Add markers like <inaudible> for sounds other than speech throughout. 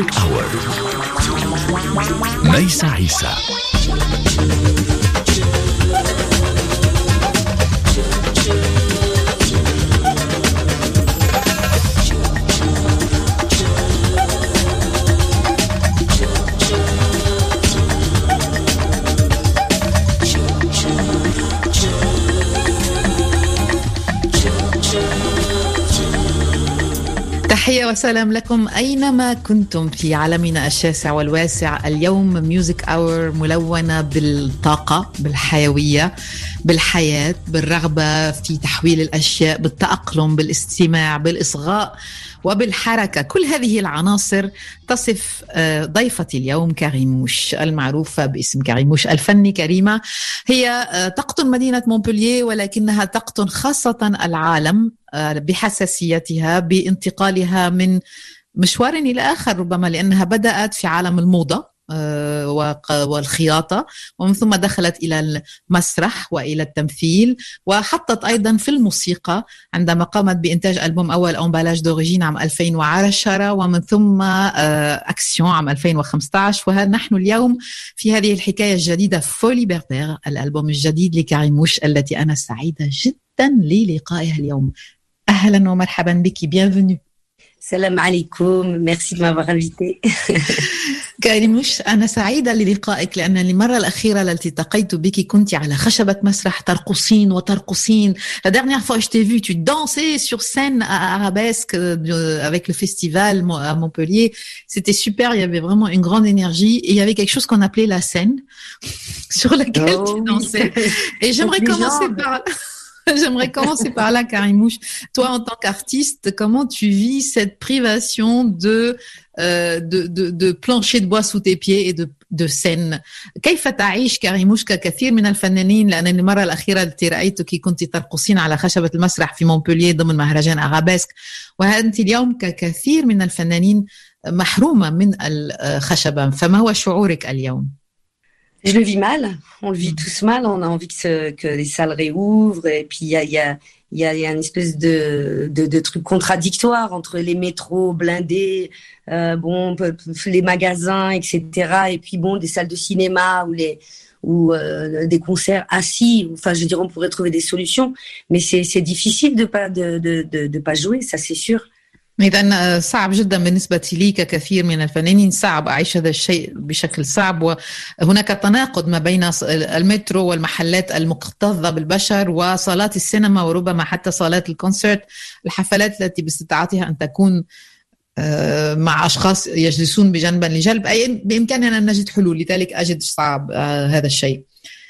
Music Hour. Naisa Isa. وسلام لكم أينما كنتم في عالمنا الشاسع والواسع. اليوم ميوزك أور ملونة بالطاقة بالحيوية بالحياة بالرغبة في تحويل الأشياء بالتأقلم بالاستماع بالإصغاء. وبالحركة كل هذه العناصر تصف ضيفتي اليوم كريموش المعروفة باسم كريموش الفني كريمة. هي تقطن مدينة مونبولييه ولكنها تقطن خاصة العالم بحساسيتها بانتقالها من مشوار إلى آخر ربما لأنها بدأت في عالم الموضة. والخياطة. ومن ثم دخلت إلى المسرح وإلى التمثيل. وحطت أيضا في الموسيقى عندما قامت بإنتاج ألبوم أول أمبالاج دوريجين عام 2010 ومن ثم أكسيون عام 2015 ونحن اليوم في هذه الحكاية الجديدة فولي بيربير الألبوم الجديد لكاريموش التي أنا سعيدة جدا للقائها اليوم. أهلا ومرحبا بك bienvenue. السلام عليكم ميرسي دو مافوار انفيتي كريموش أنا سعيدة للقائك لأن المرة الأخيرة التي التقيت بك كنت على خشبة مسرح ترقصين وترقصين La dernière fois je t'ai vu, tu dansais sur scène à Arabesque avec le festival à Montpellier. C'était super, il y avait vraiment une grande énergie et il y avait quelque chose qu'on appelait la scène <laughs> sur laquelle oh, tu dansais. Oui. Et j'aimerais commencer par... <laughs> J'aimerais commencer par là, Karimouche. Toi, en tant qu'artiste, comment tu vis cette privation de, euh, de, de, de plancher de bois sous tes pieds et de, de scène. كيف تعيش كريموش ككثير من الفنانين؟ لأن المرة الأخيرة التي رأيتك كنت ترقصين على خشبة المسرح في مونبولييه ضمن مهرجان أغابسك وأنت اليوم ككثير من الفنانين محرومة من الخشبة. فما هو شعورك اليوم؟ Je le vis mal, on le vit tous mal, on a envie que, que les salles réouvrent. Et puis il y a, y, a, y, a, y a une espèce de, de, de truc contradictoire entre les métros blindés, euh, bon, les magasins, etc. Et puis bon, des salles de cinéma ou les ou euh, des concerts assis. Enfin, je dirais, on pourrait trouver des solutions, mais c'est difficile de pas de, de, de pas jouer, ça c'est sûr. إذا صعب جدا بالنسبة لي ككثير من الفنانين صعب أعيش هذا الشيء بشكل صعب وهناك تناقض ما بين المترو والمحلات المكتظة بالبشر وصالات السينما وربما حتى صالات الكونسرت. الحفلات التي باستطاعتها أن تكون مع أشخاص يجلسون بجنبا لجنب أي بإمكاننا أن نجد حلول لذلك أجد صعب هذا الشيء.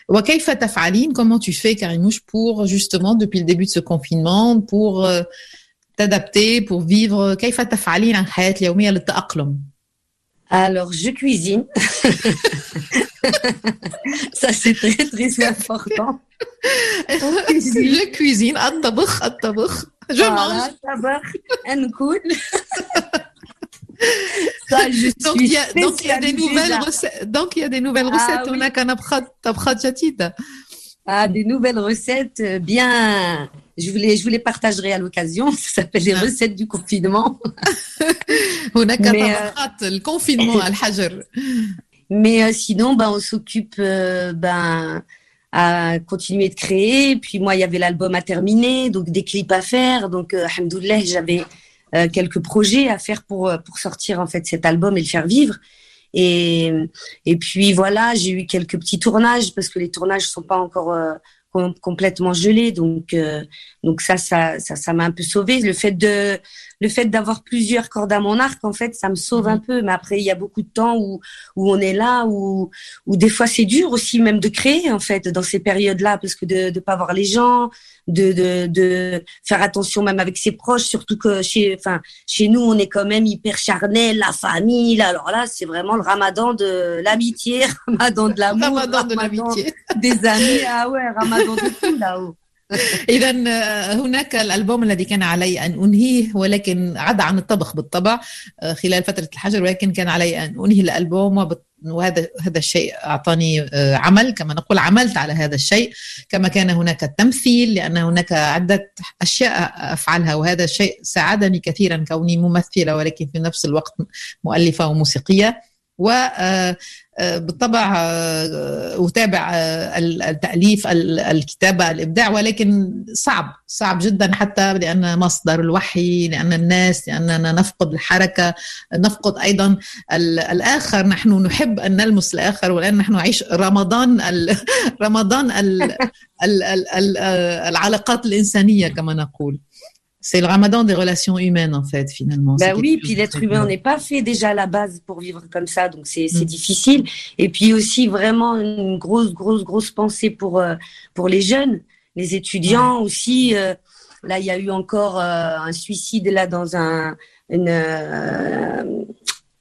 وكيف تفعلين؟ Comment tu fais Karimouche pour justement depuis le début de ce confinement pour t'adapter pour vivre alors, je cuisine. Ça, c'est très, très important. Je cuisine. Je mange. Ça, je donc, il y a, donc, il des nouvelles recettes. Donc, il y a des nouvelles ah recettes. On a ah, des nouvelles recettes euh, bien. Je vous les, je partagerai à l'occasion. <laughs> Ça s'appelle les ah. recettes du confinement. <laughs> On a euh... le confinement, Al-Hajar. <laughs> Mais euh, sinon, ben, on s'occupe euh, ben, à continuer de créer. Puis moi, il y avait l'album à terminer, donc des clips à faire. Donc, euh, j'avais quelques projets à faire pour, pour sortir en fait cet album et le faire vivre. Et, puis voilà, j'ai eu quelques petits tournages parce que les tournages sont pas encore euh, com complètement gelés, donc euh, donc ça ça ça ça m'a un peu sauvé. Le fait de le fait d'avoir plusieurs cordes à mon arc, en fait, ça me sauve Mhm. un peu. Mais après, il y a beaucoup de temps où où on est là, où où des fois c'est dur aussi même de créer en fait dans ces périodes-là parce que de de pas voir les gens, de de de faire attention même avec ses proches, surtout que chez enfin chez nous on est quand même hyper charnel, la famille. Là, alors là, c'est vraiment le Ramadan de l'amitié, <laughs> Ramadan de l'amour, Ramadan de l'amitié. des amis. Ah ouais, Ramadan de tout là-haut. <laughs> إذا هناك الألبوم الذي كان علي أن أنهيه ولكن عدا عن الطبخ بالطبع خلال فترة الحجر ولكن كان علي أن أنهي الألبوم وهذا هذا الشيء أعطاني عمل كما نقول عملت على هذا الشيء. كما كان هناك التمثيل لأن هناك عدة أشياء أفعلها وهذا الشيء ساعدني كثيرا كوني ممثلة ولكن في نفس الوقت مؤلفة وموسيقية. و بالطبع أتابع التأليف الكتابة الإبداع ولكن صعب صعب جدا حتى لأن مصدر الوحي لأن الناس لأننا نفقد الحركة نفقد أيضا الآخر. نحن نحب أن نلمس الآخر والآن نحن نعيش رمضان ال رمضان ال ال ال العلاقات الإنسانية كما نقول. C'est le ramadan des relations humaines, en fait, finalement. Bah oui, puis l'être humain, n'est pas fait déjà à la base pour vivre comme ça, donc c'est mm. difficile. Et puis aussi, vraiment, une grosse, grosse, grosse pensée pour, euh, pour les jeunes, les étudiants aussi. Euh, là, il y a eu encore euh, un suicide là dans un, une,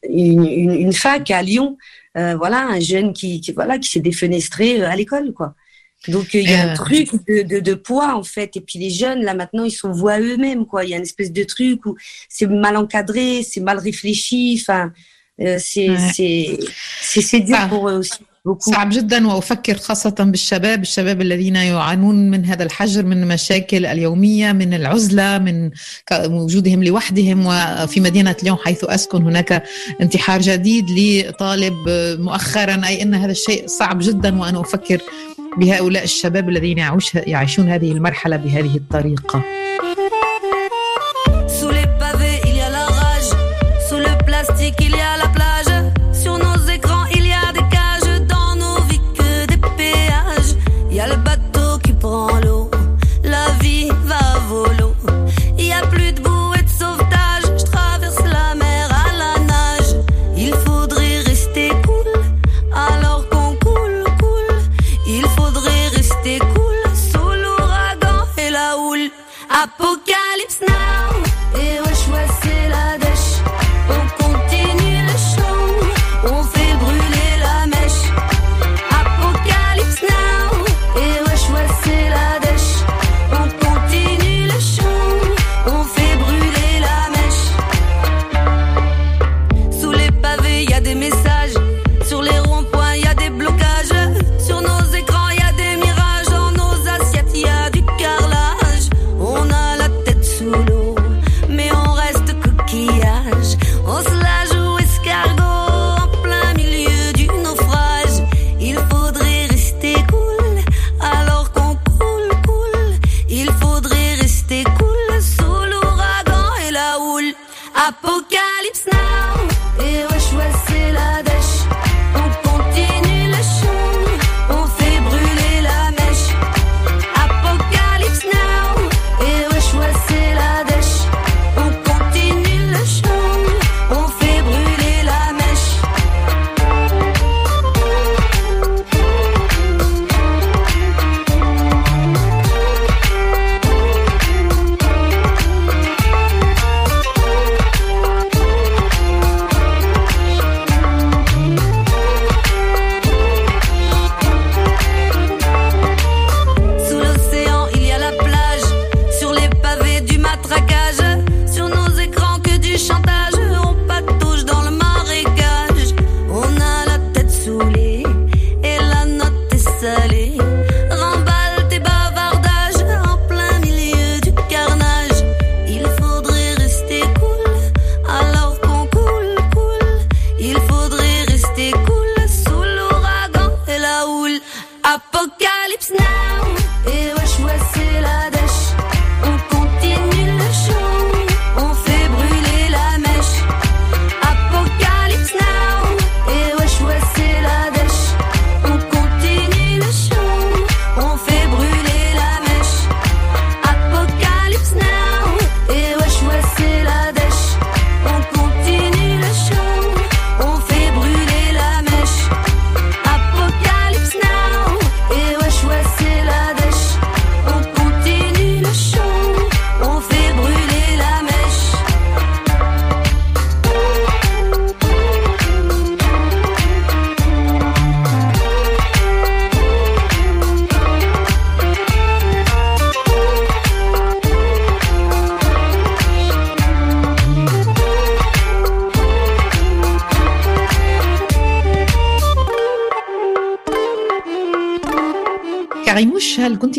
une, une, une, fac à Lyon. voilà, un jeune qui, qui voilà, qui s'est défenestré à l'école, quoi. Donc il y a un truc de, de, de, poids en fait. Et puis les jeunes là maintenant ils sont voix eux-mêmes quoi. Il y a une espèce de truc où c'est mal encadré, c'est mal réfléchi. Enfin euh, c'est c'est c'est dur pour eux aussi. صعب جدا وافكر خاصه بالشباب الشباب الذين يعانون من هذا الحجر من المشاكل اليوميه من العزله من وجودهم لوحدهم وفي مدينه ليون حيث اسكن هناك انتحار جديد لطالب مؤخرا اي ان هذا الشيء صعب جدا وأنا أفكر لهؤلاء الشباب الذين يعيشون هذه المرحلة بهذه الطريقة.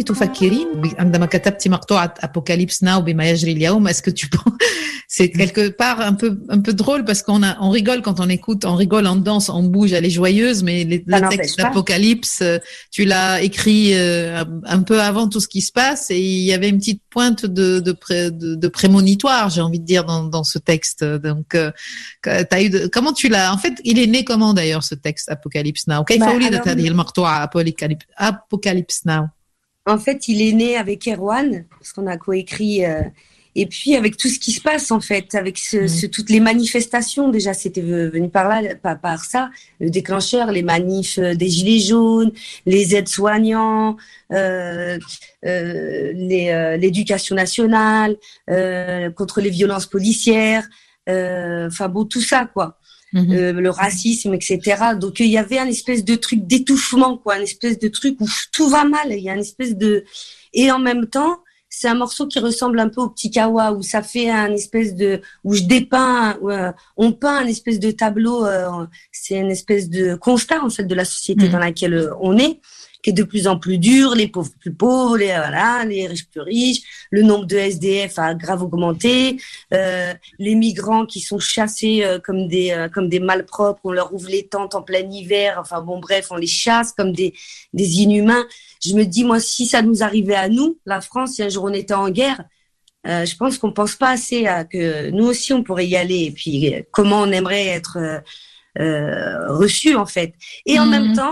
تفكرين عندما كتبت مقطوعة أبوكاليبس ناو بما يجري اليوم est-ce que tu penses <laughs> c'est quelque part un peu un peu drôle parce qu'on a on rigole quand on écoute on rigole on danse on bouge elle est joyeuse mais les, le texte d'Apocalypse tu l'as écrit euh, un peu avant tout ce qui se passe et il y avait une petite pointe de de, pré, de, de prémonitoire j'ai envie de dire dans, dans ce texte donc euh, as eu de, comment tu l'as en fait il est né comment d'ailleurs ce texte Apocalypse Now كيف ولدت هذه المقطوعة Apocalypse Now En fait, il est né avec Erwan, parce qu'on a coécrit, euh, et puis avec tout ce qui se passe, en fait, avec ce, Mhm. ce- toutes les manifestations. Déjà, c'était ve- venu par là, pas par ça, le déclencheur, les manifs euh, des Gilets jaunes, les aides-soignants, euh, euh, les, euh, l'éducation nationale, euh, contre les violences policières, euh, enfin bon, tout ça, quoi. Mhm. Euh, le racisme, etc. Donc il y avait un espèce de truc d'étouffement, quoi, un espèce de truc où tout va mal. Il y a une espèce de et en même temps, c'est un morceau qui ressemble un peu au petit kawa où ça fait un espèce de où je dépeins, où, euh, on peint un espèce de tableau. euh, c'est une espèce de constat en fait de la société Mhm. dans laquelle euh, on est qui est de plus en plus dur, les pauvres plus pauvres, les voilà, les riches plus riches, le nombre de SDF a grave augmenté, euh, les migrants qui sont chassés euh, comme des euh, comme des malpropres, on leur ouvre les tentes en plein hiver, enfin bon bref, on les chasse comme des des inhumains. Je me dis moi si ça nous arrivait à nous, la France, si un jour on était en guerre, euh, je pense qu'on pense pas assez à que nous aussi on pourrait y aller et puis comment on aimerait être euh, euh, reçu en fait. Et en Mhm. même temps,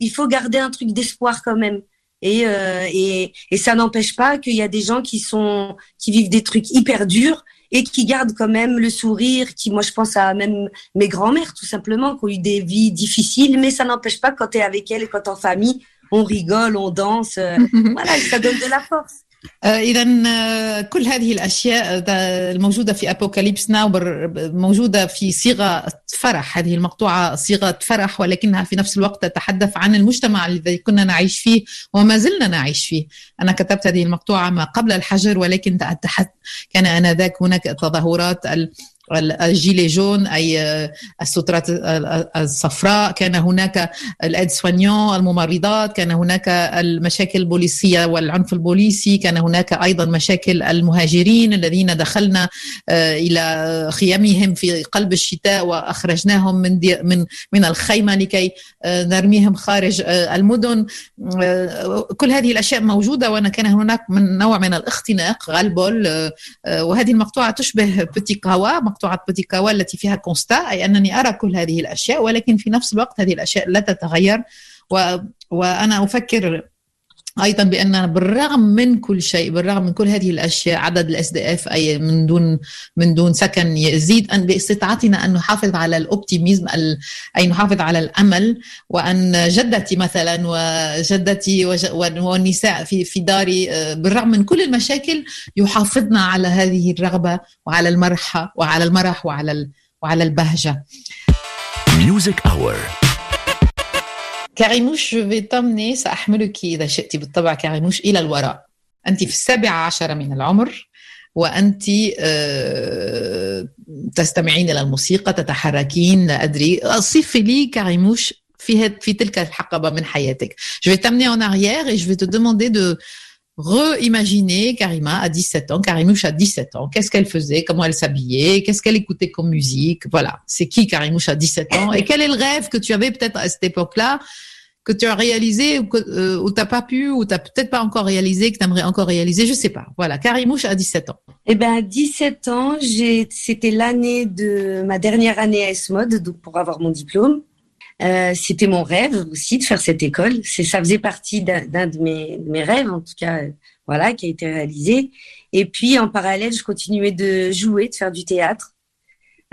il faut garder un truc d'espoir quand même. Et, euh, et, et ça n'empêche pas qu'il y a des gens qui sont qui vivent des trucs hyper durs et qui gardent quand même le sourire. Qui, moi, je pense à même mes grands-mères tout simplement qui ont eu des vies difficiles, mais ça n'empêche pas quand tu es avec elles et quand t'es en famille, on rigole, on danse. euh, <laughs> voilà, ça donne de la force. إذا كل هذه الأشياء ده الموجودة في أبوكاليبس ناو موجودة في صيغة فرح. هذه المقطوعة صيغة فرح ولكنها في نفس الوقت تتحدث عن المجتمع الذي كنا نعيش فيه وما زلنا نعيش فيه. أنا كتبت هذه المقطوعة ما قبل الحجر ولكن كان آنذاك هناك تظاهرات الجيلي جون أي آه، السترات الصفراء. كان هناك الأيد سوانيون الممرضات. كان هناك المشاكل البوليسية والعنف البوليسي. كان هناك أيضا مشاكل المهاجرين الذين دخلنا آه، إلى خيامهم في قلب الشتاء وأخرجناهم من من من الخيمة لكي آه، نرميهم خارج آه، المدن. آه، كل هذه الأشياء موجودة. وأنا كان هناك من نوع من الاختناق آه، آه، وهذه المقطوعة تشبه بتي مقطوعة بتي كاوا التي فيها كونستا أي أنني أرى كل هذه الأشياء ولكن في نفس الوقت هذه الأشياء لا تتغير و... وأنا أفكر أيضا بأن بالرغم من كل شيء بالرغم من كل هذه الأشياء عدد الاس دي اف أي من دون من دون سكن يزيد أن باستطاعتنا أن نحافظ على الأوبتيميزم ال- أي نحافظ على الأمل وأن جدتي مثلا وجدتي وج- والنساء في في داري آه، بالرغم من كل المشاكل يحافظن على هذه الرغبة وعلى المرحة وعلى المرح وعلى وعلى البهجة Music Hour. كاريموش جو في تمني سأحملك إذا شئت بالطبع كاريموش إلى الوراء أنت في السابعة عشر من العمر وأنت آه، تستمعين إلى الموسيقى تتحركين لا أدري صفي لي كاريموش في هاد- في تلك الحقبة من حياتك Je vais t'amener en arrière et je vais te demander de re-imaginer Karima à 17 ans, Karimouche à 17 ans. Qu'est-ce qu'elle faisait Comment elle s'habillait Qu'est-ce qu'elle écoutait comme musique Voilà, c'est qui Karimouche à 17 ans Et quel est le rêve que tu avais peut-être à cette époque-là Que tu as réalisé ou que euh, t'as pas pu ou t'as peut-être pas encore réalisé que tu aimerais encore réaliser, je sais pas. Voilà, Karimouche à 17 ans. Eh ben, à 17 ans, j'ai, c'était l'année de ma dernière année à S-Mode, donc pour avoir mon diplôme. Euh, c'était mon rêve aussi de faire cette école. C'est, ça faisait partie d'un, de mes, de mes rêves, en tout cas, euh, voilà, qui a été réalisé. Et puis, en parallèle, je continuais de jouer, de faire du théâtre,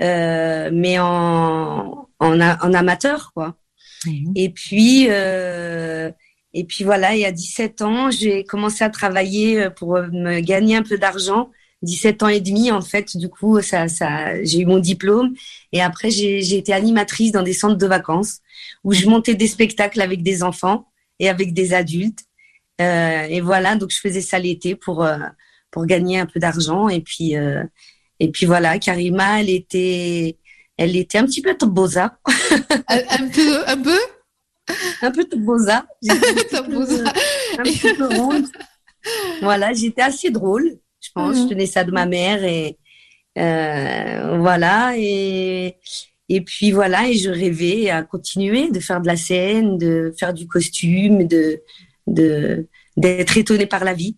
euh, mais en, en amateur, quoi. Et puis, euh, et puis voilà, il y a 17 ans, j'ai commencé à travailler euh, pour euh, me gagner un peu d'argent. 17 ans et demi, en fait, du coup, ça, ça, j'ai eu mon diplôme. Et après, j'ai, j'ai été animatrice dans des centres de vacances où je montais des spectacles avec des enfants et avec des adultes. Euh, et voilà, donc je faisais ça l'été pour, euh, pour gagner un peu d'argent. Et puis, euh, et puis voilà, Karima, elle était, elle était un petit peu tobosa, un, un peu, un peu, un peu tobosa. Tobosa. un petit peu ronde. Voilà, j'étais assez drôle, je pense. Je mhm. tenais ça de ma mère et euh, voilà. Et, et puis voilà, et je rêvais à continuer de faire de la scène, de faire du costume, de d'être étonné par la vie.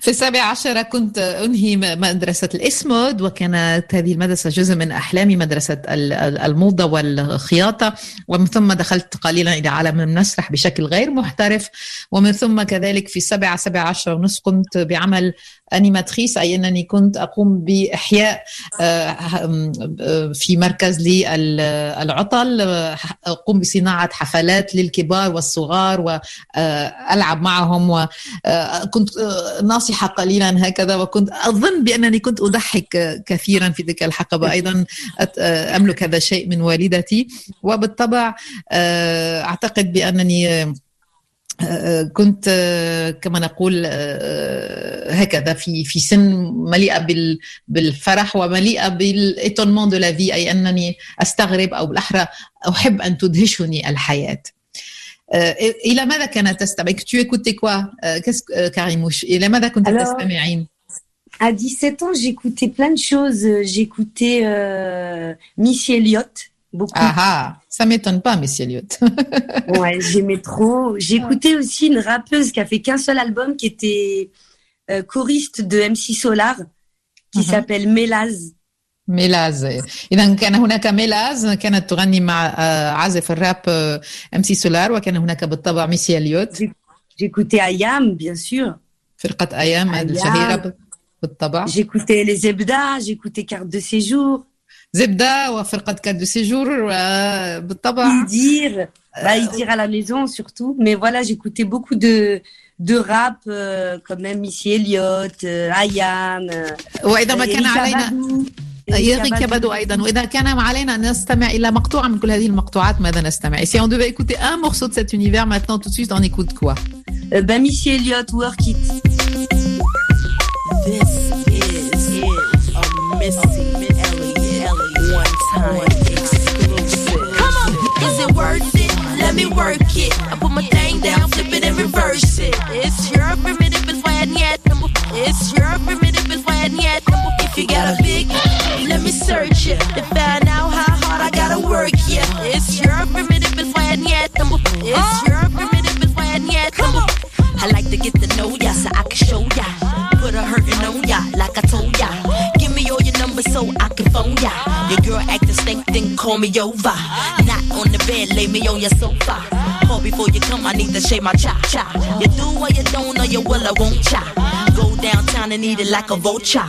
في السابع عشر كنت أنهي مدرسة الإسمود وكانت هذه المدرسة جزء من أحلامي مدرسة الموضة والخياطة. ومن ثم دخلت قليلا إلى عالم المسرح بشكل غير محترف. ومن ثم كذلك في السابع سبع عشر ونصف كنت بعمل أنيماتريس أي أنني كنت أقوم بإحياء آه، آه، في مركز للعطل أقوم بصناعة حفلات للكبار والصغار وألعب معهم وكنت آه، ناصحة قليلا هكذا. وكنت أظن بأنني كنت أضحك كثيرا في تلك الحقبة. أيضا أملك هذا الشيء من والدتي. وبالطبع أعتقد بأنني كنت كما نقول هكذا في في سن مليئة بالفرح ومليئة بالإيتونمون دو لا في أي أنني أستغرب أو بالأحرى أحب أن تدهشني الحياة. إلى ماذا كانت تستمع؟ tu écoutais quoi كاريموش إلى ماذا كنت تستمعين؟ À 17 ans, j'écoutais plein de choses. J'écoutais euh, Missy Elliott, beaucoup. Ah ah, ça m'étonne pas, Miss Elliott. <laughs> ouais, j'aimais trop. J'écoutais aussi une rappeuse qui a fait qu'un seul album, qui était euh, choriste de MC Solar, qui uh -huh. s'appelle Melaz. ميلاز اذا كان هناك ميلاز كانت تغني مع عازف الراب ام سي سولار وكان هناك بالطبع ميسي اليوت جيكوتي ايام بيان سور فرقه ايام الشهيره بالطبع جيكوتي لي زبده جيكوتي كارت دو سيجور زبده وفرقه كاد دو سيجور بالطبع يدير bah, يدير à la maison surtout mais voilà j'écoutais beaucoup de de rap euh, comme même Missy Elliott euh, Ayam euh, واذا ما كان علينا يغي كبدو ايضا واذا كان علينا ان نستمع الى مقطوعه من كل هذه المقطوعات ماذا نستمع si on devait écouter un morceau de cet univers maintenant tout de suite on écoute quoi euh, ben Missy Elliott Work It Work it. I put my thing down, flip it and reverse it. It's your primitive is why yet. It's your primitive is why yet. If you got a big, let me search it to find out how hard I gotta work. Yeah, it's your primitive is why yet. It's your primitive is why yet. I like to get to know ya so I can show ya. Your girl acting stink, then call me over. Not on the bed, lay me on your sofa. Call before you come, I need to shave my cha cha. You do or you don't, or you will, I won't cha. Go downtown and eat it like a vulture.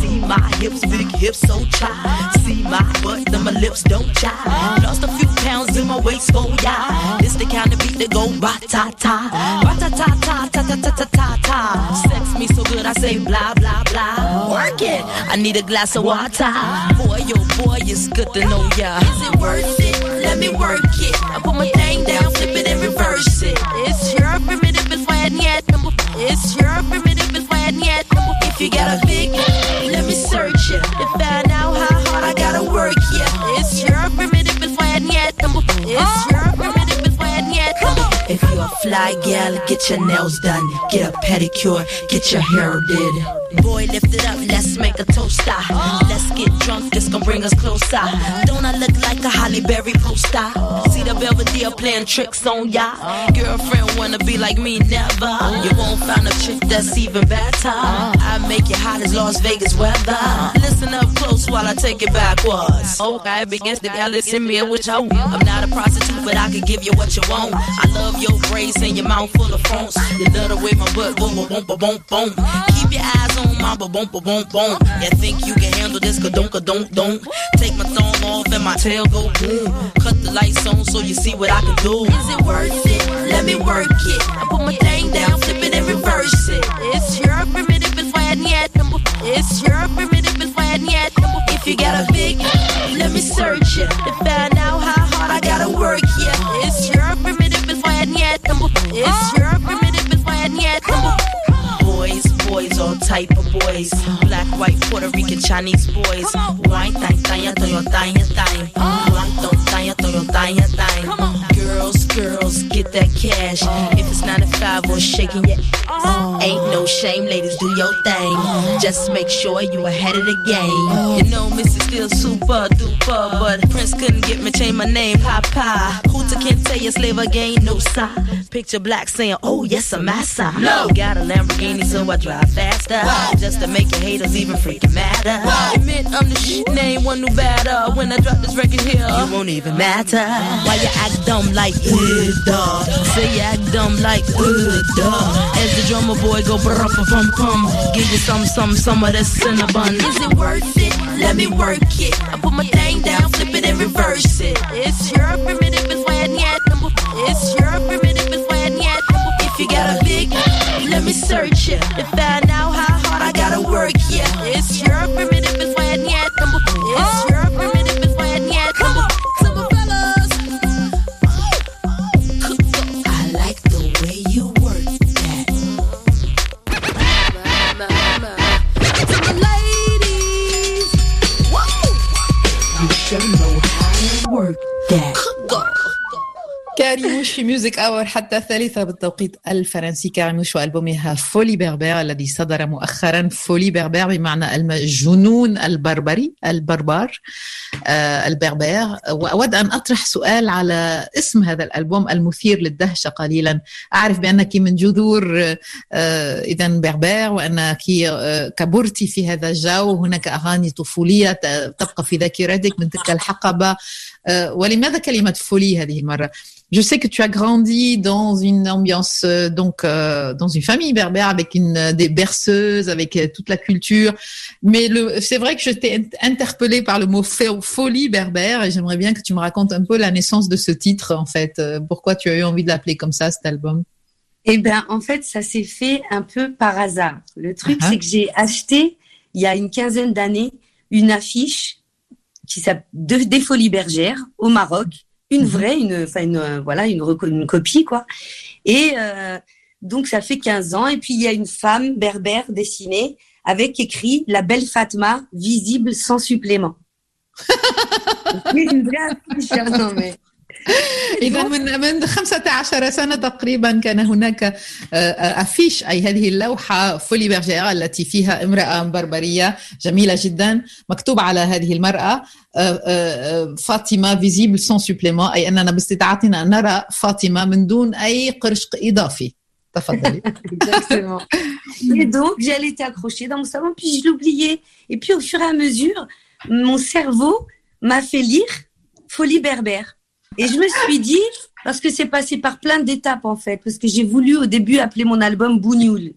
See my hips, big hips, so cha. See my butt, then my lips don't cha. Lost a few pounds in my waist, oh yeah. This the kind of beat that go ba ta ta, ba ta ta ta ta ta ta ta ta ta. Sex me so good, I say blah blah blah. Work it, I need a glass of water. Boy, yo, boy, it's good to know ya. Is it worth it? Let me work it. I put my thing down, flip it and reverse it. It's your primitive, it's why yet. It's your primitive, it's yet. If you got a big, let me search it to find out how hard I gotta work. Yeah, it's your primitive, it's why yet. It's your primitive, it's why yet. If you're a fly gal, get your nails done, get a pedicure, get your hair did. Boy, lift it up, let's make a toast. Let's get this gon' bring us closer. Don't I look like a Holly Berry poster? See the Belvedere playing tricks on ya. Girlfriend wanna be like me, never. You won't find a chick that's even better. I make you hot as Las Vegas weather. Listen up close while I take it backwards. Oh, okay, begins to y'all listen me what you I'm not a prostitute, but I can give you what you want. I love your braids and your mouth full of phones. You love the way my butt boom, boom, boom, boom, boom. Keep your eyes on my boom, ba boom, boom. You think you can handle this? Ka don't, don't. Take my thumb off and my tail go boom. Cut the lights on so you see what I can do. Is it worth it? Let me work it. I put my thing down, flip it and reverse it. It's your primitive, it's why yet. It's your primitive, it's why yet. If you got a big, let me search it to find out how hard I gotta work. Yeah, it's your primitive, it's why yet. It's your primitive, it's why yet boys, boys, all type of boys. Black, white, Puerto Rican, Chinese boys. Wine, thang, thang, thang, thang, thang. Wine, thang, thang, thang, thang. Girls, girls, get that cash. If it's nine to five or shaking your ain't no shame, ladies, do your thing. Just make sure you ahead of the game. You know, Missy still super duper, but Prince couldn't get me change my name, Papa. Hooter can't tell you slave again, no sign. Picture black saying, Oh yes, I'm massa. No, got a Lamborghini, so I drive faster, just to make your haters even freaking madder. Admit I'm the shit, name one new batter. When I drop this record here, you won't even matter. Why you act dumb like uh, duh? Say you act dumb like uh, duh. As the drummer boy go brr pum pum, give you some some some of that cinnabon. Is it worth it? Let me work it. I put my thing down, flip it and reverse it. It's your primitive, it's why I It's your primitive, it's why I If you got a big, let me search it. To find out how hard I gotta work, yeah. It's your primitive, في ميوزك اور حتى الثالثة بالتوقيت الفرنسي كاريموش وألبومها فولي بربر الذي صدر مؤخرا فولي بربر بمعنى الجنون البربري البربر آه البربر وأود أن أطرح سؤال على اسم هذا الألبوم المثير للدهشة قليلا. أعرف بأنك من جذور آه إذا بربر وأنك آه كبرت في هذا الجو. هناك أغاني طفولية تبقى في ذاكرتك من تلك الحقبة. آه ولماذا كلمة فولي هذه المرة؟ Je sais que tu as grandi dans une ambiance, euh, donc euh, dans une famille berbère avec une euh, des berceuses, avec toute la culture. Mais le, c'est vrai que je t'ai interpellée par le mot folie berbère et j'aimerais bien que tu me racontes un peu la naissance de ce titre en fait. Pourquoi tu as eu envie de l'appeler comme ça cet album? Eh ben, en fait, ça s'est fait un peu par hasard. Le truc, c'est que j'ai acheté il y a une quinzaine d'années une affiche qui s'appelle des Folies Bergères au Maroc une mhm. vraie, une, enfin une, euh, voilà, une, une copie quoi. Et euh, donc ça fait 15 ans. Et puis il y a une femme berbère dessinée avec écrit la belle Fatma visible sans supplément. <laughs> une vraie affiche, hein, non mais. <laughs> إذا من من 15 سنة تقريبا كان هناك أفيش أي هذه اللوحة فولي برجيرا التي فيها امرأة بربرية جميلة جدا مكتوب على هذه المرأة فاطمة فيزيبل سون سوبليمون أي أننا باستطاعتنا أن نرى فاطمة من دون أي قرشق إضافي تفضلي. <laughs> Et donc, j'allais été accrochée dans mon salon, puis je l'oubliais. Et puis, au fur et à mesure, mon cerveau m'a fait lire Folie berbère. Et je me suis dit, parce que c'est passé par plein d'étapes en fait, parce que j'ai voulu au début appeler mon album Bougnoul.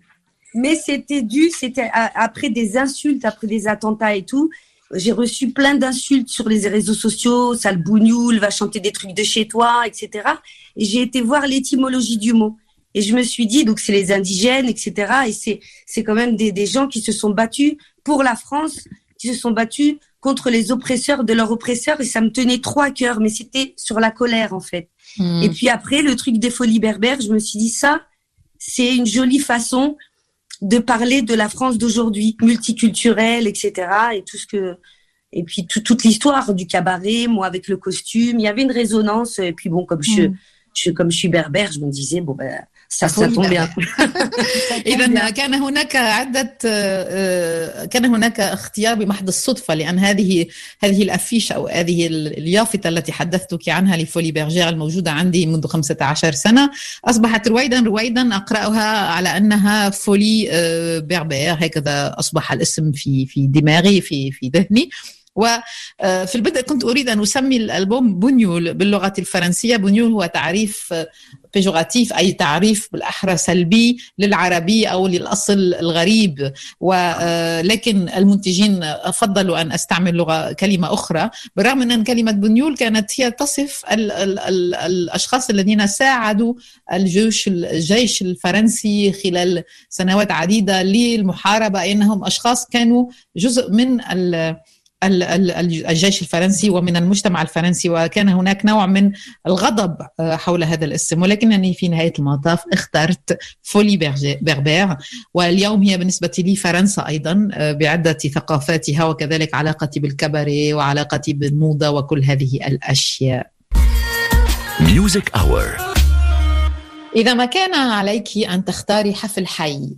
Mais c'était dû, c'était après des insultes, après des attentats et tout. J'ai reçu plein d'insultes sur les réseaux sociaux, sale bougnoul, va chanter des trucs de chez toi, etc. Et j'ai été voir l'étymologie du mot. Et je me suis dit, donc c'est les indigènes, etc. Et c'est, quand même des, des gens qui se sont battus pour la France, qui se sont battus contre les oppresseurs de leurs oppresseurs et ça me tenait trop à cœur, mais c'était sur la colère en fait. Hmm. Et puis après, le truc des folies berbères, je me suis dit ça, c'est une jolie façon de parler de la France d'aujourd'hui, multiculturelle, etc. Et tout ce que et puis toute l'histoire du cabaret, moi avec le costume, il y avait une résonance. Et puis bon, comme je, hmm. je comme je suis berbère, je me disais bon ben <laughs> إذا كان هناك عدة كان هناك اختيار بمحض الصدفة لأن هذه هذه الأفيش أو هذه اليافطة التي حدثتك عنها لفولي بيرجير الموجودة عندي منذ 15 سنة. أصبحت رويدا رويدا أقرأها على أنها فولي بيربير. هكذا أصبح الاسم في في دماغي في في ذهني. وفي البدء كنت أريد أن أسمي الألبوم بونيول باللغة الفرنسية. بونيول هو تعريف بيجوراتيف أي تعريف بالأحرى سلبي للعربي أو للأصل الغريب. ولكن المنتجين فضلوا أن أستعمل لغة كلمة أخرى. بالرغم أن كلمة بنيول كانت هي تصف ال ال ال الأشخاص الذين ساعدوا الجيش الجيش الفرنسي خلال سنوات عديدة للمحاربة أنهم أشخاص كانوا جزء من الجيش الفرنسي ومن المجتمع الفرنسي وكان هناك نوع من الغضب حول هذا الاسم. ولكنني في نهاية المطاف اخترت فولي بربير واليوم هي بالنسبة لي فرنسا أيضا بعدة ثقافاتها وكذلك علاقتي بالكباري وعلاقتي بالموضة وكل هذه الأشياء. Music Hour. إذا ما كان عليك أن تختاري حفل حي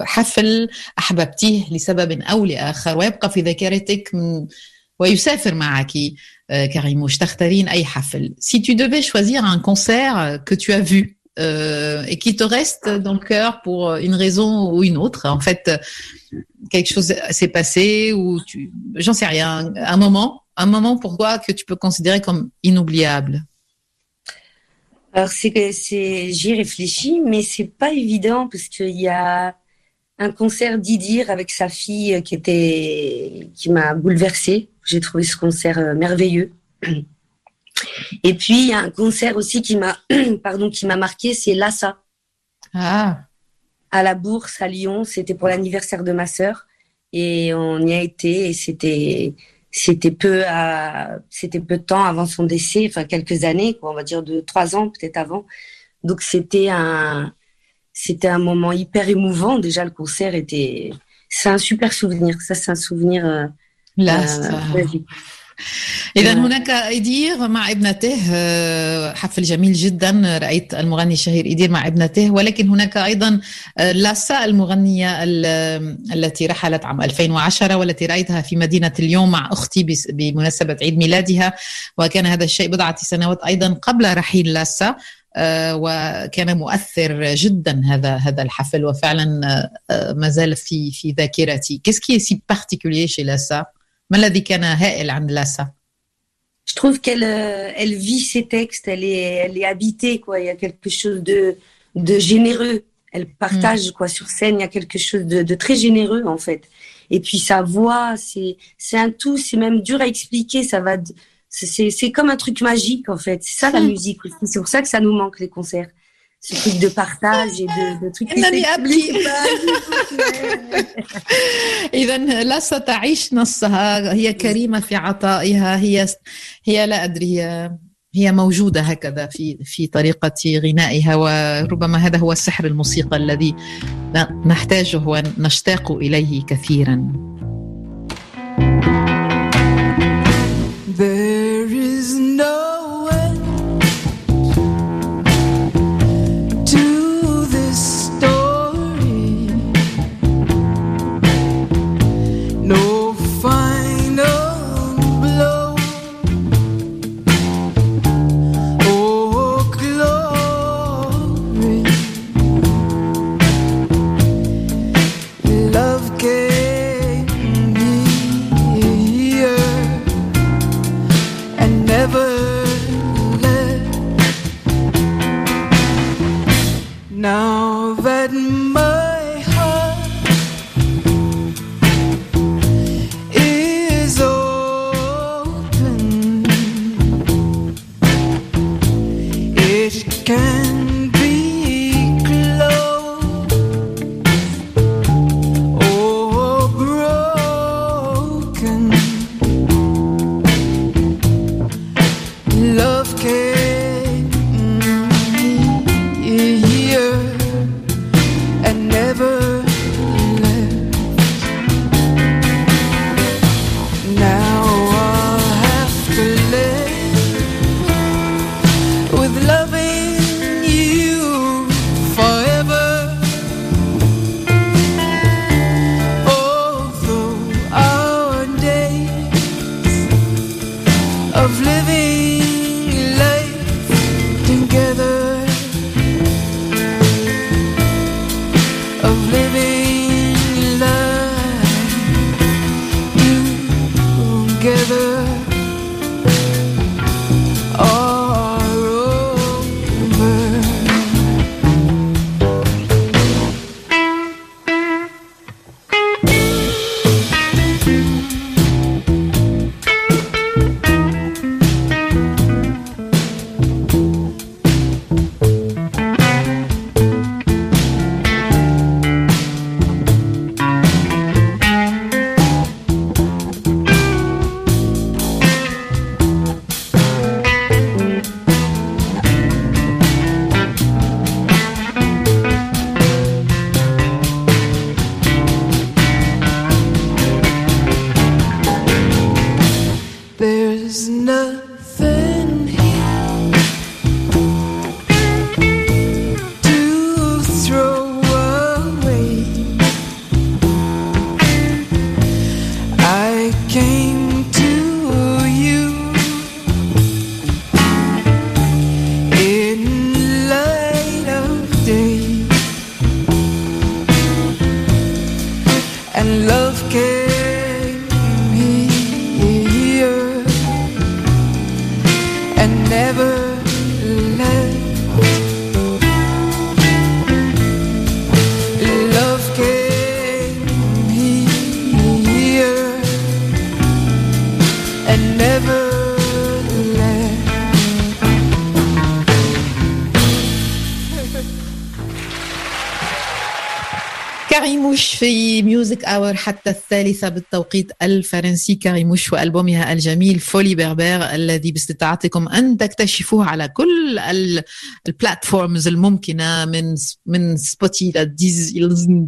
حفل أحببتيه لسبب أو لآخر ويبقى في ذاكرتك ويسافر معك Karimouche, تختارين أي حفل. Si tu devais choisir un concert que tu as vu euh, et qui te reste dans le cœur pour une raison ou une autre, en fait, quelque chose s'est passé ou tu, j'en sais rien, un moment, un moment pour toi que tu peux considérer comme inoubliable. Alors c'est c'est j'y réfléchis, mais c'est pas évident parce qu'il y a un concert d'Idir avec sa fille qui était qui m'a bouleversée. J'ai trouvé ce concert euh, merveilleux. Et puis il y a un concert aussi qui m'a <clears throat> pardon qui m'a marqué, c'est Lassa. Ah. À la Bourse à Lyon, c'était pour l'anniversaire de ma sœur et on y a été et c'était c'était peu à, c'était peu de temps avant son décès, enfin quelques années, quoi, on va dire de trois ans peut-être avant. Donc c'était un, c'était un moment hyper émouvant. Déjà le concert était, c'est un super souvenir. Ça c'est un souvenir. Euh, Là, euh, <laughs> إذا هناك إدير مع ابنته حفل جميل جدا رأيت المغني الشهير إدير مع ابنته ولكن هناك أيضا لاسا المغنية التي رحلت عام 2010 والتي رأيتها في مدينة اليوم مع أختي بمناسبة عيد ميلادها. وكان هذا الشيء بضعة سنوات أيضا قبل رحيل لاسا وكان مؤثر جدا هذا هذا الحفل وفعلا ما زال في في ذاكرتي. Qu'est-ce qui est si particulier chez Lassa Je trouve qu'elle euh, elle vit ses textes, elle est, elle est habitée, quoi. Il y a quelque chose de, de généreux. Elle partage, quoi, sur scène, il y a quelque chose de, de très généreux, en fait. Et puis sa voix, c'est, c'est un tout, c'est même dur à expliquer, ça va, c'est, c'est comme un truc magique, en fait. C'est ça, la musique. C'est pour ça que ça nous manque, les concerts. Ce truc de partage et de, de trucs انني ابكي اذا لا ستعيش نصها هي كريمة في عطائها هي هي لا أدري هي هي موجودة هكذا في في طريقة غنائها وربما هذا هو السحر الموسيقى الذي نحتاجه ونشتاق إليه كثيرا. اور حتى الثالثة بالتوقيت الفرنسي كاريموش وألبومها الجميل فولي بربر الذي باستطاعتكم أن تكتشفوه على كل البلاتفورمز الممكنة من من سبوتي إلى ديز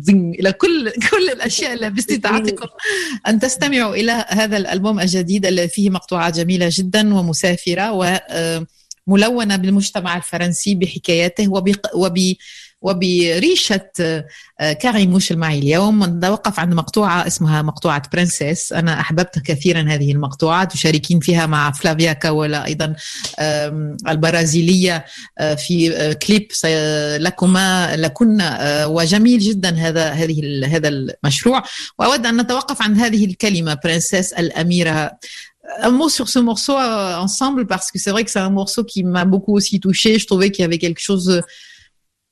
إلى كل كل الأشياء اللي باستطاعتكم أن تستمعوا إلى هذا الألبوم الجديد الذي فيه مقطوعات جميلة جدا ومسافرة وملونة بالمجتمع الفرنسي بحكاياته وب وبريشة كاريموش المعي اليوم. نتوقف عند مقطوعة اسمها مقطوعة برنسيس. أنا أحببت كثيرا هذه المقطوعة تشاركين فيها مع فلافيا كاولا أيضا البرازيلية في كليب لكما لكن وجميل جدا هذا هذه هذا المشروع. وأود أن نتوقف عند هذه الكلمة برنسيس الأميرة. Un mot sur ce morceau ensemble parce que c'est vrai que c'est un morceau qui m'a beaucoup aussi touché. Je trouvais qu'il y avait quelque chose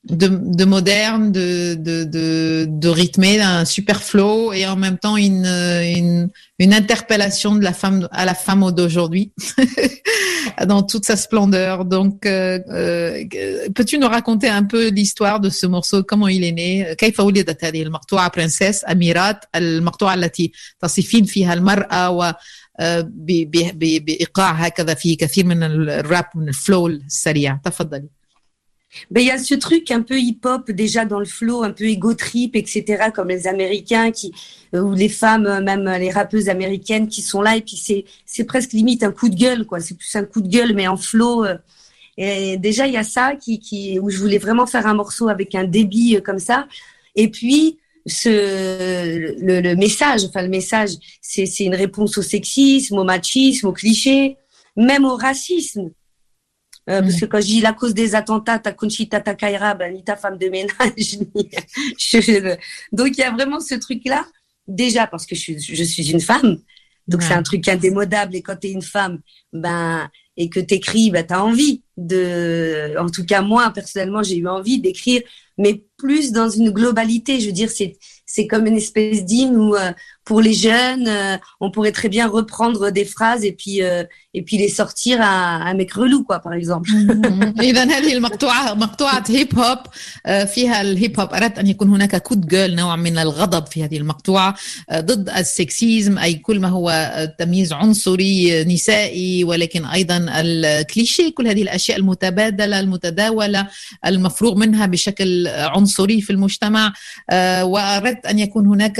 de, de moderne, de, de, de, de rythmé, un super flow et en même temps une, une, une interpellation de la femme à la femme d'aujourd'hui <laughs> dans toute sa splendeur. Donc, euh, euh, peux-tu nous raconter un peu l'histoire de ce morceau, comment il est né كيف ولدت هذه المقطوعة برنسيس أميرات المقطوعة التي تصفين فيها المرأة و بإيقاع هكذا في كثير من الراب من الفلو السريع تفضلي Ben, il y a ce truc un peu hip-hop déjà dans le flow, un peu ego trip, etc. Comme les Américains qui, ou les femmes, même les rappeuses américaines qui sont là et puis c'est c'est presque limite un coup de gueule quoi. C'est plus un coup de gueule mais en flow. Et déjà il y a ça qui qui où je voulais vraiment faire un morceau avec un débit comme ça. Et puis ce le, le message, enfin le message, c'est c'est une réponse au sexisme, au machisme, au cliché, même au racisme. Euh, Parce que quand je dis la cause des attentats, ta Conchita Takaira, ben, ni ta femme de ménage, <laughs> ni... je... Donc il y a vraiment ce truc-là, déjà parce que je suis, je suis une femme, donc ouais. c'est un truc indémodable, et quand tu es une femme, ben, et que tu écris, ben, tu as envie de... En tout cas, moi, personnellement, j'ai eu envie d'écrire, mais plus dans une globalité, je veux dire, c'est c'est comme une espèce d'hymne où euh, pour les jeunes, euh, on pourrait très bien reprendre des phrases et puis euh, et puis les sortir à un mec relou quoi par exemple. <laughs> إذا هذه المقطوعه مقطوعة هيب هوب فيها الهيب هوب أردت أن يكون هناك كود جيرل نوع من الغضب في هذه المقطوعة. ضد السكسيزم أي كل ما هو تمييز عنصري نسائي ولكن أيضا الكليشيه كل هذه الأشياء المتبادلة المتداولة المفروغ منها بشكل عنصري في المجتمع. وأردت أن يكون هناك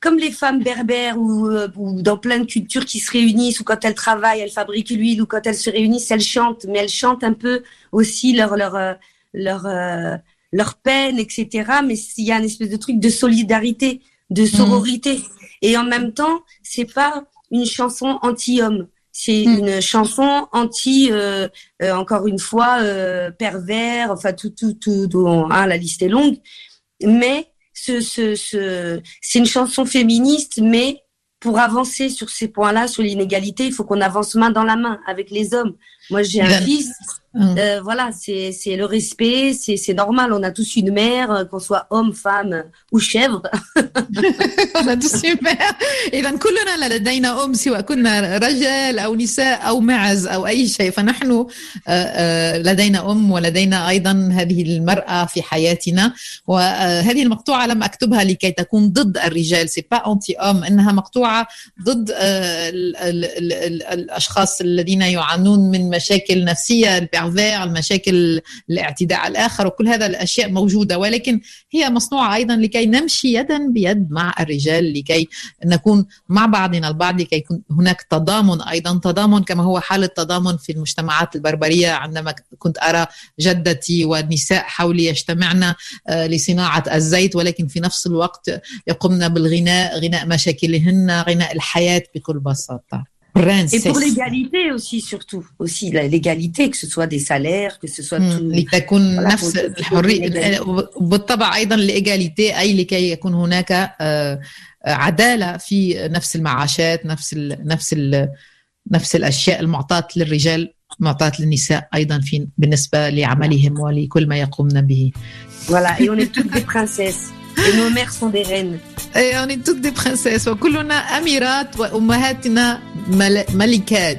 comme les femmes berbères ou, ou, dans plein de cultures qui se réunissent ou quand elles travaillent, elles fabriquent l'huile ou quand elles se réunissent, elles chantent, mais elles chantent un peu aussi leur leur leur euh, leur peine, etc. Mais il y a une espèce de truc de solidarité, de sororité, mmh. et en même temps, c'est pas une chanson anti-homme. C'est mmh. une chanson anti, euh, euh, encore une fois, pervers, enfin tout, tout, tout, tout hein, la liste est longue, mais ce, ce, ce, c'est une chanson féministe, mais pour avancer sur ces points-là, sur l'inégalité, il faut qu'on avance main dans la main avec les hommes. Moi, j'ai un fils. Euh, voilà, c'est, le respect, c'est, normal. On a tous une mère, qu'on soit homme, femme ou chèvre. <laughs> on a tous une mère. إذا كلنا لدينا أم سواء كنا رجال أو نساء أو معز أو أي شيء فنحن لدينا أم ولدينا أيضا هذه المرأة في حياتنا وهذه المقطوعة لم أكتبها لكي تكون ضد الرجال سي با أنتي أم إنها مقطوعة ضد ال الأشخاص الذين يعانون من مشاكل نفسية البيرفير المشاكل الاعتداء على الآخر وكل هذا الأشياء موجودة. ولكن هي مصنوعة أيضا لكي نمشي يدا بيد مع الرجال لكي نكون مع بعضنا البعض لكي يكون هناك تضامن أيضا. تضامن كما هو حال التضامن في المجتمعات البربرية. عندما كنت أرى جدتي والنساء حولي يجتمعن لصناعة الزيت ولكن في نفس الوقت يقمن بالغناء غناء مشاكلهن غناء الحياة بكل بساطة. Et pour l'égalité aussi, surtout. Aussi, l'égalité, que ce soit des salaires, que ce soit tout. لتكون voilà, نفس الحرية بالطبع أيضا الإيجاليتي أي لكي يكون هناك عدالة في نفس المعاشات نفس ال نفس ال نفس الأشياء المعطاة للرجال معطاة للنساء أيضا في بالنسبة لعملهم ولكل ما يقومن به. Voilà, et on est toutes des princesses. Et nos mères sont des reines. إيه، يعني ضد برنسيس وكلنا أميرات وأمهاتنا ملكات.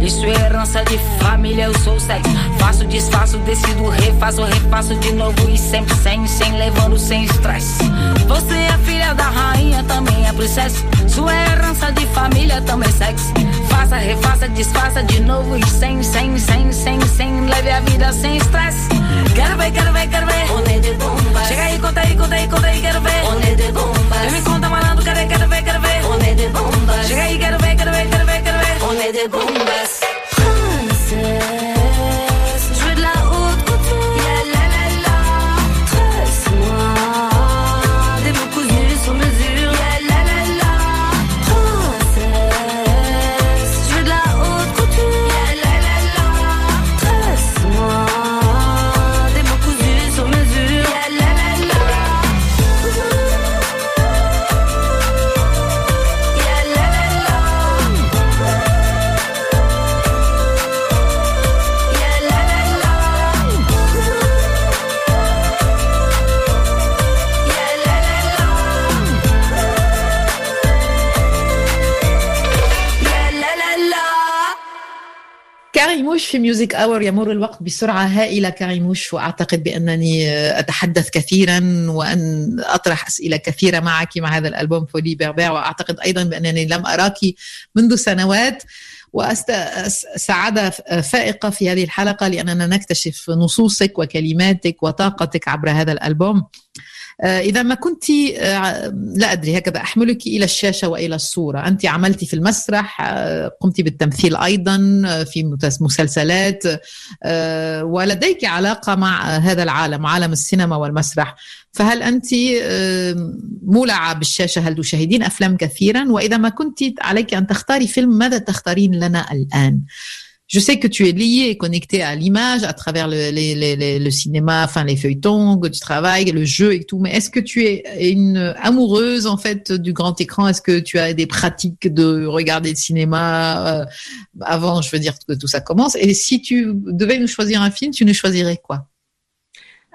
Isso é herança de família, eu sou sexo. Faço, desfaço, decido, refaço, refaço de novo e sempre sem, sem, levando sem estresse. Você é filha da rainha, também é princesa. Sua herança de família, também sexo. Faça, refaça, desfaça de novo e sem, sem, sem, sem, sem, leve a vida sem estresse. Quero ver, quero ver, quero ver. On est des bombas. Chega aí, conta aí, conta aí, conta aí, quero ver. On est des bombas. Me conta, malandro, quero, quero ver, quero ver. On est des bombas. Chega aí, ver, quero ver, quero ver, quero ver. On est des bombas. كاريموش في ميوزك اور يمر الوقت بسرعة هائلة كاريموش وأعتقد بأنني أتحدث كثيرا وأن أطرح أسئلة كثيرة معك مع هذا الألبوم فولي بيربير وأعتقد أيضا بأنني لم أراك منذ سنوات. وسعادة فائقة في هذه الحلقة لأننا نكتشف نصوصك وكلماتك وطاقتك عبر هذا الألبوم. إذا ما كنت لا أدري هكذا أحملك إلى الشاشة وإلى الصورة. أنت عملت في المسرح قمت بالتمثيل أيضا في مسلسلات ولديك علاقة مع هذا العالم عالم السينما والمسرح. فهل أنت مولعة بالشاشة هل تشاهدين أفلام كثيرا وإذا ما كنت عليك أن تختاري فيلم ماذا تختارين لنا الآن Je sais que tu es lié et connecté à l'image à travers le, les, les, le cinéma, enfin les feuilletons que tu travailles, le jeu et tout. Mais est-ce que tu es une amoureuse en fait du grand écran Est-ce que tu as des pratiques de regarder le cinéma euh, avant, je veux dire que tout ça commence Et si tu devais nous choisir un film, tu nous choisirais quoi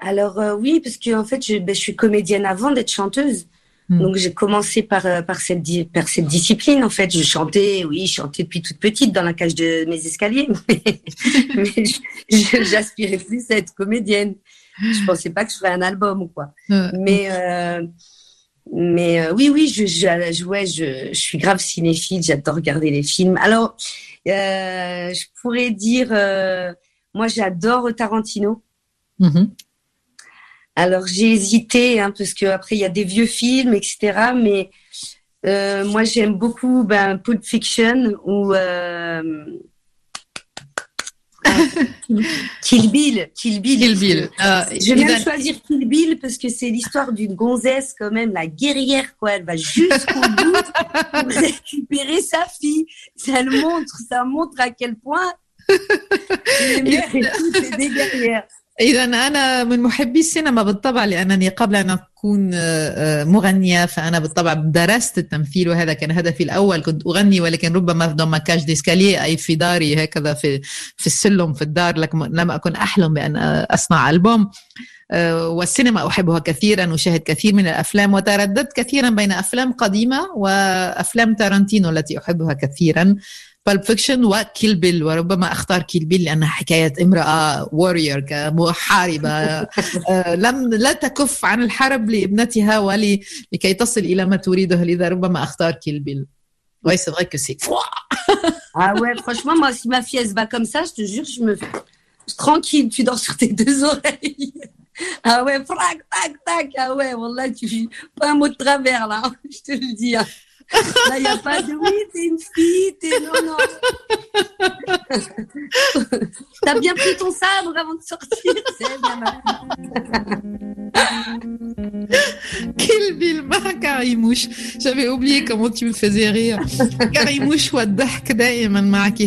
Alors euh, oui, parce que en fait, je, ben, je suis comédienne avant d'être chanteuse. Donc j'ai commencé par par cette par cette discipline en fait. Je chantais, oui, je chantais depuis toute petite dans la cage de mes escaliers, <laughs> mais, mais j'aspirais plus à être comédienne. Je pensais pas que je ferais un album ou quoi. Euh, mais euh, mais euh, oui, oui, je, je, je, ouais, je, je suis grave cinéphile, j'adore regarder les films. Alors, euh, je pourrais dire, euh, moi j'adore Tarantino. Mhm. Alors j'ai hésité hein, parce que après il y a des vieux films, etc. Mais euh, moi j'aime beaucoup ben, Pulp Fiction ou. Euh, <laughs> Kill Bill. Kill Bill. Kill Bill. Ah, Je vais même choisir Kill Bill parce que c'est l'histoire d'une gonzesse quand même, la guerrière quoi. Elle va jusqu'au bout pour récupérer sa fille. Ça le montre, ça montre à quel point. <laughs> Les mecs, c'est des guerrières. إذا أنا من محبي السينما بالطبع لأنني قبل أن أكون آه، آه، مغنية فأنا بالطبع درست التمثيل وهذا كان هدفي الأول. كنت أغني ولكن ربما في دوماكاج ديسكالية أي في داري هكذا في في السلم في الدار لم أكن أحلم بأن أصنع ألبوم. آه، والسينما أحبها كثيرا أشاهد كثير من الأفلام وترددت كثيرا بين أفلام قديمة وأفلام تارانتينو التي أحبها كثيرا. بالب فيكشن وكيل بيل وربما اختار كيل بيل لانها حكايه امراه وورير كمحاربه آه، لم لا تكف عن الحرب لابنتها ولي لكي تصل إلى ما تريده لذا ربما اختار كيل بيل Oui, c'est vrai que c'est. Ah ouais, franchement, moi, si ma fille elle se bat comme ça, je te jure, je me je- tranquille, tu dors sur tes deux oreilles. Ah ouais, frac, tac, tac, ah ouais, wallah, tu pas un mot de travers là, je te le dis. Là, a pas de oui, t'es une fille, t'es non, non. <laughs> T'as bien pris ton sabre avant de sortir. C'est bien Karimouche. J'avais oublié comment tu me faisais rire. Karimouche, wa dak daïman ma'aki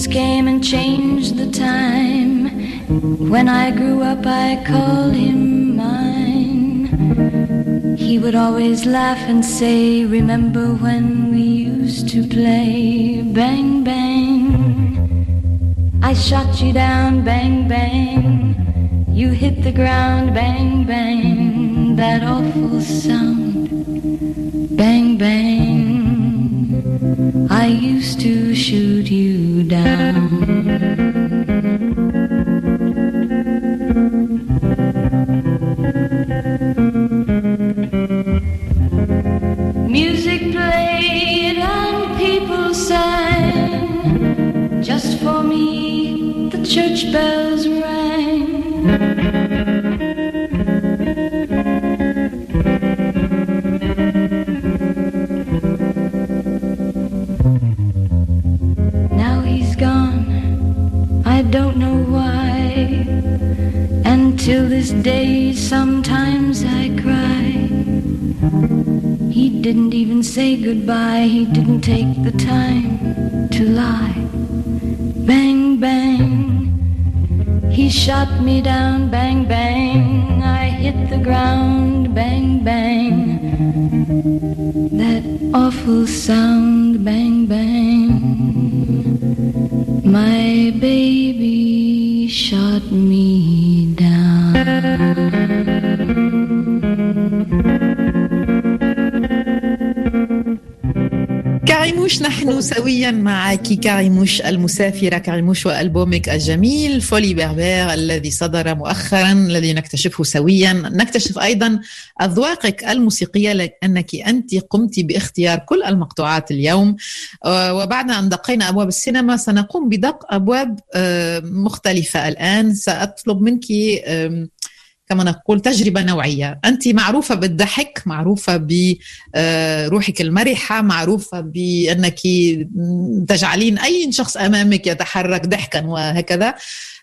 Seasons came and changed the time. When I grew up, I called him mine. He would always laugh and say, Remember when we used to play? Bang, bang. I shot you down, bang, bang. You hit the ground, bang, bang. That awful sound, bang, bang. I used to shoot you down. Awful sound. Bang, bang. My baby كاريموش نحن سويا معك كاريموش المسافرة كاريموش وألبومك الجميل فولي بربير الذي صدر مؤخرا الذي نكتشفه سويا. نكتشف أيضا أذواقك الموسيقية لأنك أنت قمت باختيار كل المقطوعات اليوم. آه، وبعد أن دقينا أبواب السينما سنقوم بدق أبواب آه، مختلفة الآن. سأطلب منك كما نقول تجربة نوعية. أنت معروفة بالضحك معروفة بروحك المرحة معروفة بأنك تجعلين أي شخص أمامك يتحرك ضحكا وهكذا.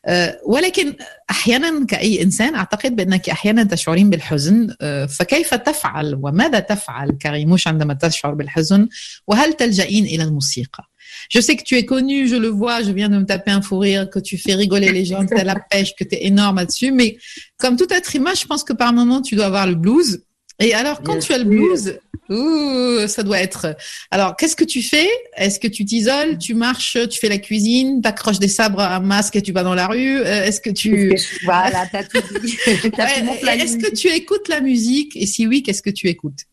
آه، ولكن أحيانا كأي إنسان أعتقد بأنك أحيانا تشعرين بالحزن. آه، فكيف تفعل وماذا تفعل كريموش عندما تشعر بالحزن؟ وهل تلجئين إلى الموسيقى؟ Je sais que tu es connu, je le vois, je viens de me taper un fou rire, que tu fais rigoler les gens, que tu as la <laughs> pêche, que tu es énorme là-dessus. Mais comme tout être humain, je pense que par moment, tu dois avoir le blues. Et alors, quand tu as le blues, ouh, ça doit être. Alors, qu'est-ce que tu fais? Est-ce que tu t'isoles Tu marches Tu fais la cuisine T'accroches des sabres à un masque et tu vas dans la rue? Euh, Est-ce que tu voilà, t'as tout dit. <laughs> Est-ce que tu écoutes la musique? Et si oui, qu'est-ce que tu écoutes?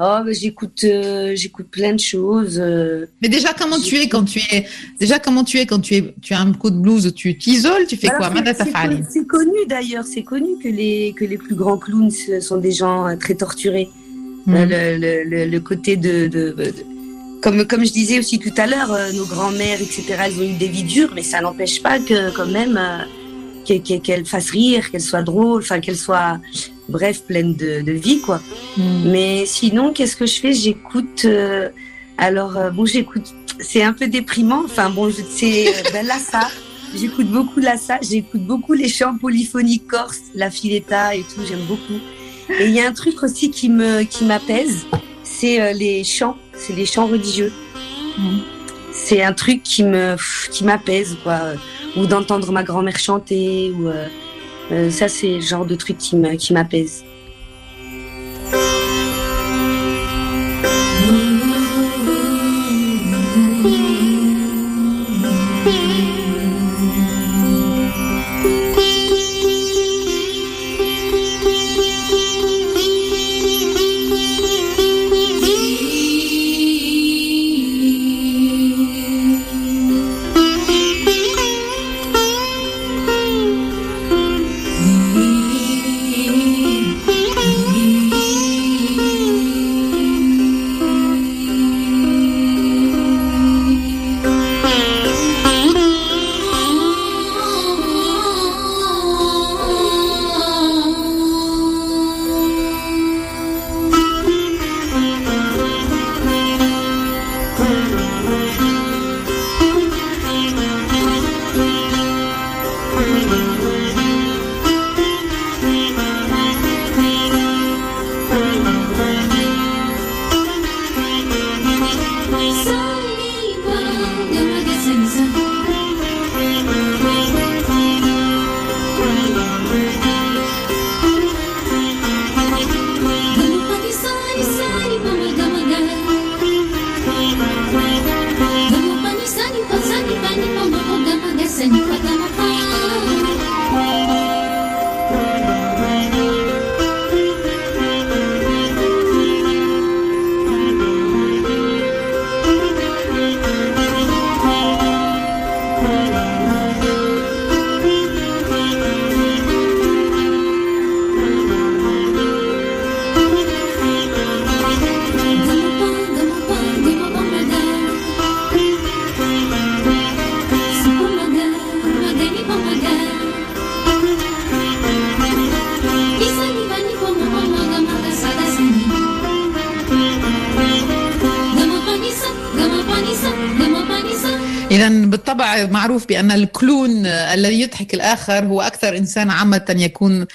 Oh, j'écoute, euh, j'écoute plein de choses. Euh. Mais déjà, comment tu es quand tu es déjà comment tu es quand tu es tu as un coup de blues, tu t'isoles, tu fais quoi? C'est connu d'ailleurs, c'est connu que les que les plus grands clowns sont des gens euh, très torturés. Hmm. Le, le, le, côté de, de, comme comme je disais aussi tout à l'heure, nos grands-mères etc. Elles ont eu des vies dures, mais ça n'empêche pas que quand même qu'elles fassent rire, qu'elles soient drôles, enfin qu'elles soient bref, pleine de, de vie, quoi. Hmm. Mais sinon, qu'est-ce que je fais? J'écoute. Euh, alors, euh, bon, j'écoute. C'est un peu déprimant. Enfin, bon, c'est euh, ben, Lassa. J'écoute beaucoup Lassa. J'écoute beaucoup les chants polyphoniques corses, la filetta et tout. J'aime beaucoup. Et il y a un truc aussi qui me qui m'apaise. C'est les chants. C'est les chants religieux. Hmm. C'est un truc qui me qui m'apaise, quoi. Ou d'entendre ma grand-mère chanter ou euh, ça, c'est le genre de truc qui m'apaise. بأن الكلون الذي يضحك الآخر هو أكثر إنسان عامة يكون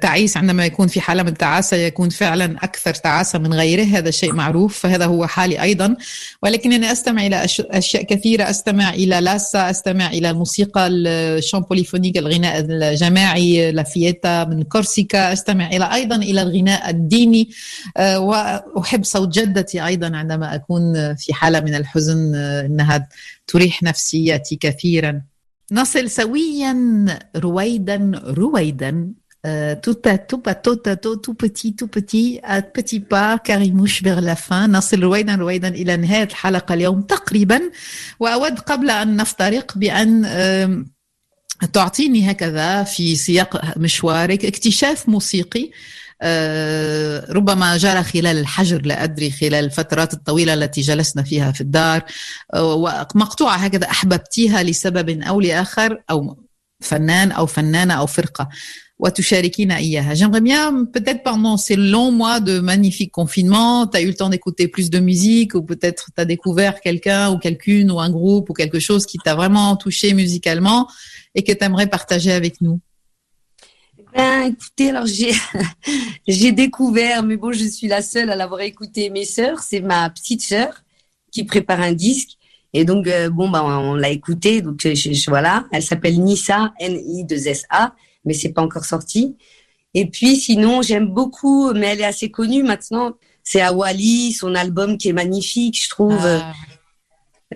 تعيس عندما يكون في حالة من التعاسة يكون فعلا أكثر تعاسة من غيره هذا شيء معروف فهذا هو حالي أيضا. ولكنني أستمع إلى أشياء كثيرة أستمع إلى لاسا أستمع إلى الموسيقى الشامبوليفونيك الغناء الجماعي لافييتا من كورسيكا أستمع إلى أيضا إلى الغناء الديني. وأحب صوت جدتي أيضا عندما أكون في حالة من الحزن إنها تريح نفسيتي كثيرا. نصل سويا رويدا رويدا. tout à tout à tout à tout tout petit tout petit à petit نصل رويدا رويدا إلى نهاية الحلقة اليوم تقريبا. وأود قبل أن نفترق بأن تعطيني هكذا في سياق مشوارك اكتشاف موسيقي. ربما جرى خلال الحجر لا أدري خلال الفترات الطويلة التي جلسنا فيها في الدار آه، ومقطوعة هكذا أحببتيها لسبب أو لآخر أو فنان أو فنانة أو فرقة. J'aimerais bien, peut-être pendant ces longs mois de magnifique confinement, tu as eu le temps d'écouter plus de musique ou peut-être tu as découvert quelqu'un ou quelqu'une ou un groupe ou quelque chose qui t'a vraiment touché musicalement et que tu aimerais partager avec nous. Ben, écoutez, alors j'ai <laughs> j'ai découvert, mais bon, je suis la seule à l'avoir écouté. Mes sœurs, c'est ma petite sœur qui prépare un disque. Et donc, euh, bon, bah, on l'a écouté. Donc, je, je- voilà, elle s'appelle Nissa, N-I-2-S-A, mais c'est pas encore sorti. Et puis, sinon, j'aime beaucoup, mais elle est assez connue maintenant. C'est Awali, son album qui est magnifique, je trouve. Ah,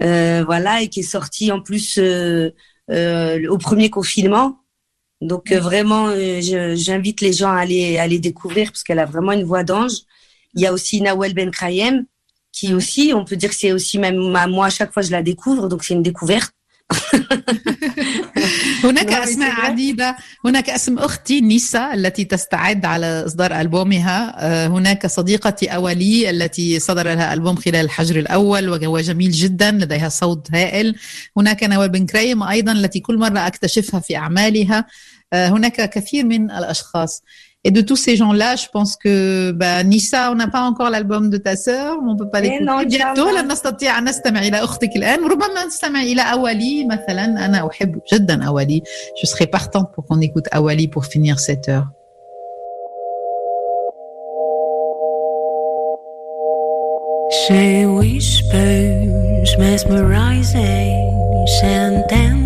Euh, voilà, et qui est sorti en plus euh, euh, au premier confinement. Donc euh, vraiment, euh, j'invite les gens à aller, à aller découvrir parce qu'elle a vraiment une voix d'ange. Il y a aussi Nawel Ben Krayem, qui aussi, on peut dire que c'est aussi même moi à chaque fois je la découvre, donc c'est une découverte. <laughs> هناك نعم، أسماء. عديدة. هناك اسم أختي نيسا التي تستعد على إصدار ألبومها. آه، هناك صديقتي اولي التي صدر لها ألبوم خلال الحجر الأول وهو جميل جدا لديها صوت هائل. هناك نوال بن كريم أيضا التي كل مرة أكتشفها في أعمالها. آه، هناك كثير من الأشخاص. Et de tous ces gens-là, je pense que bah, Nissa, on n'a pas encore l'album de ta sœur, on peut pas Eh non, l'écouter bientôt. Inch'Allah. لن نستطيع أن نستمع إلى أختك الآن وربما نستمع إلى أولي مثلا أنا أحب جدا أولي je serais partante pour qu'on écoute Awali pour finir cette heure. She whispers, mesmerizing sentences.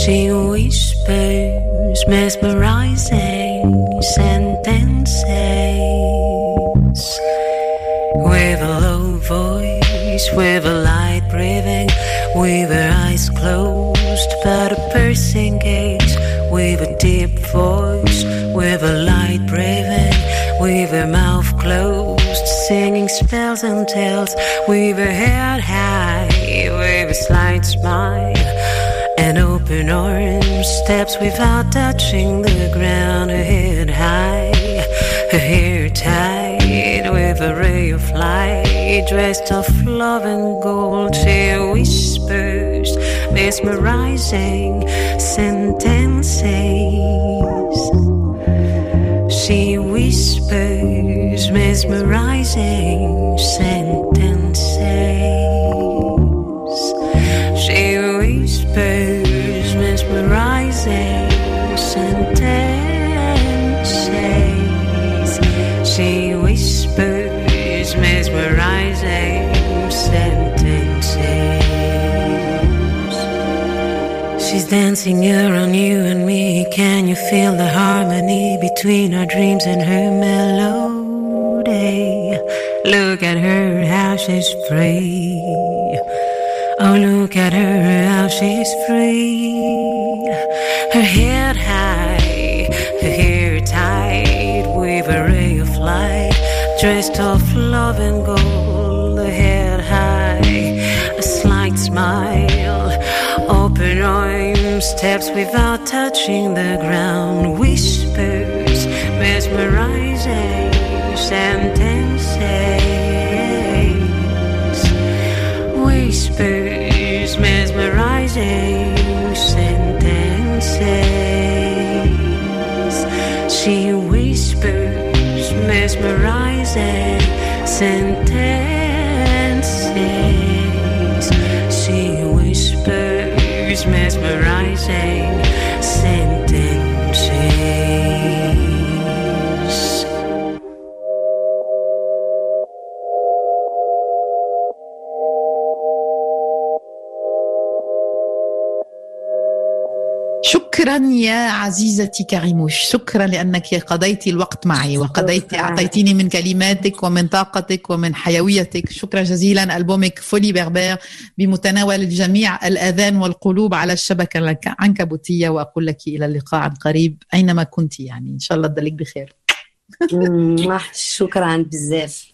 She whispers, Mesmerizing sentences. With a low voice, with a light breathing, with her eyes closed, but a piercing gaze, with a deep voice, with a light breathing, with her mouth closed, singing spells and tales, with her head high, with a slight smile. And open orange steps without touching the ground. Her head high, her hair tied with a ray of light. Dressed of love and gold, she whispers, mesmerizing sentences. She whispers, mesmerizing sentences. Whispers, mesmerizing sentences. She whispers, mesmerizing sentences. She's dancing on you and me. Can you feel the harmony between our dreams and her melody? Look at her, how she's free. Oh, look at her, how she's free. Her head high, her hair tied with a ray of light. Dressed of love and gold, her head high, a slight smile. Open arms, steps without touching the ground. Whispers, mesmerizing sentences whispers, mesmerizing sentences. She whispers, mesmerizing sentences. شكرا يا عزيزتي كريموش. شكرا لأنك قضيت الوقت معي وقضيت. أعطيتيني من كلماتك ومن طاقتك ومن حيويتك. شكرا جزيلا. ألبومك فولي بربير بمتناول الجميع الآذان والقلوب على الشبكة العنكبوتية وأقول لك إلى اللقاء عن قريب أينما كنت يعني. إن شاء الله تضلك بخير. <laughs> شكرا بزاف.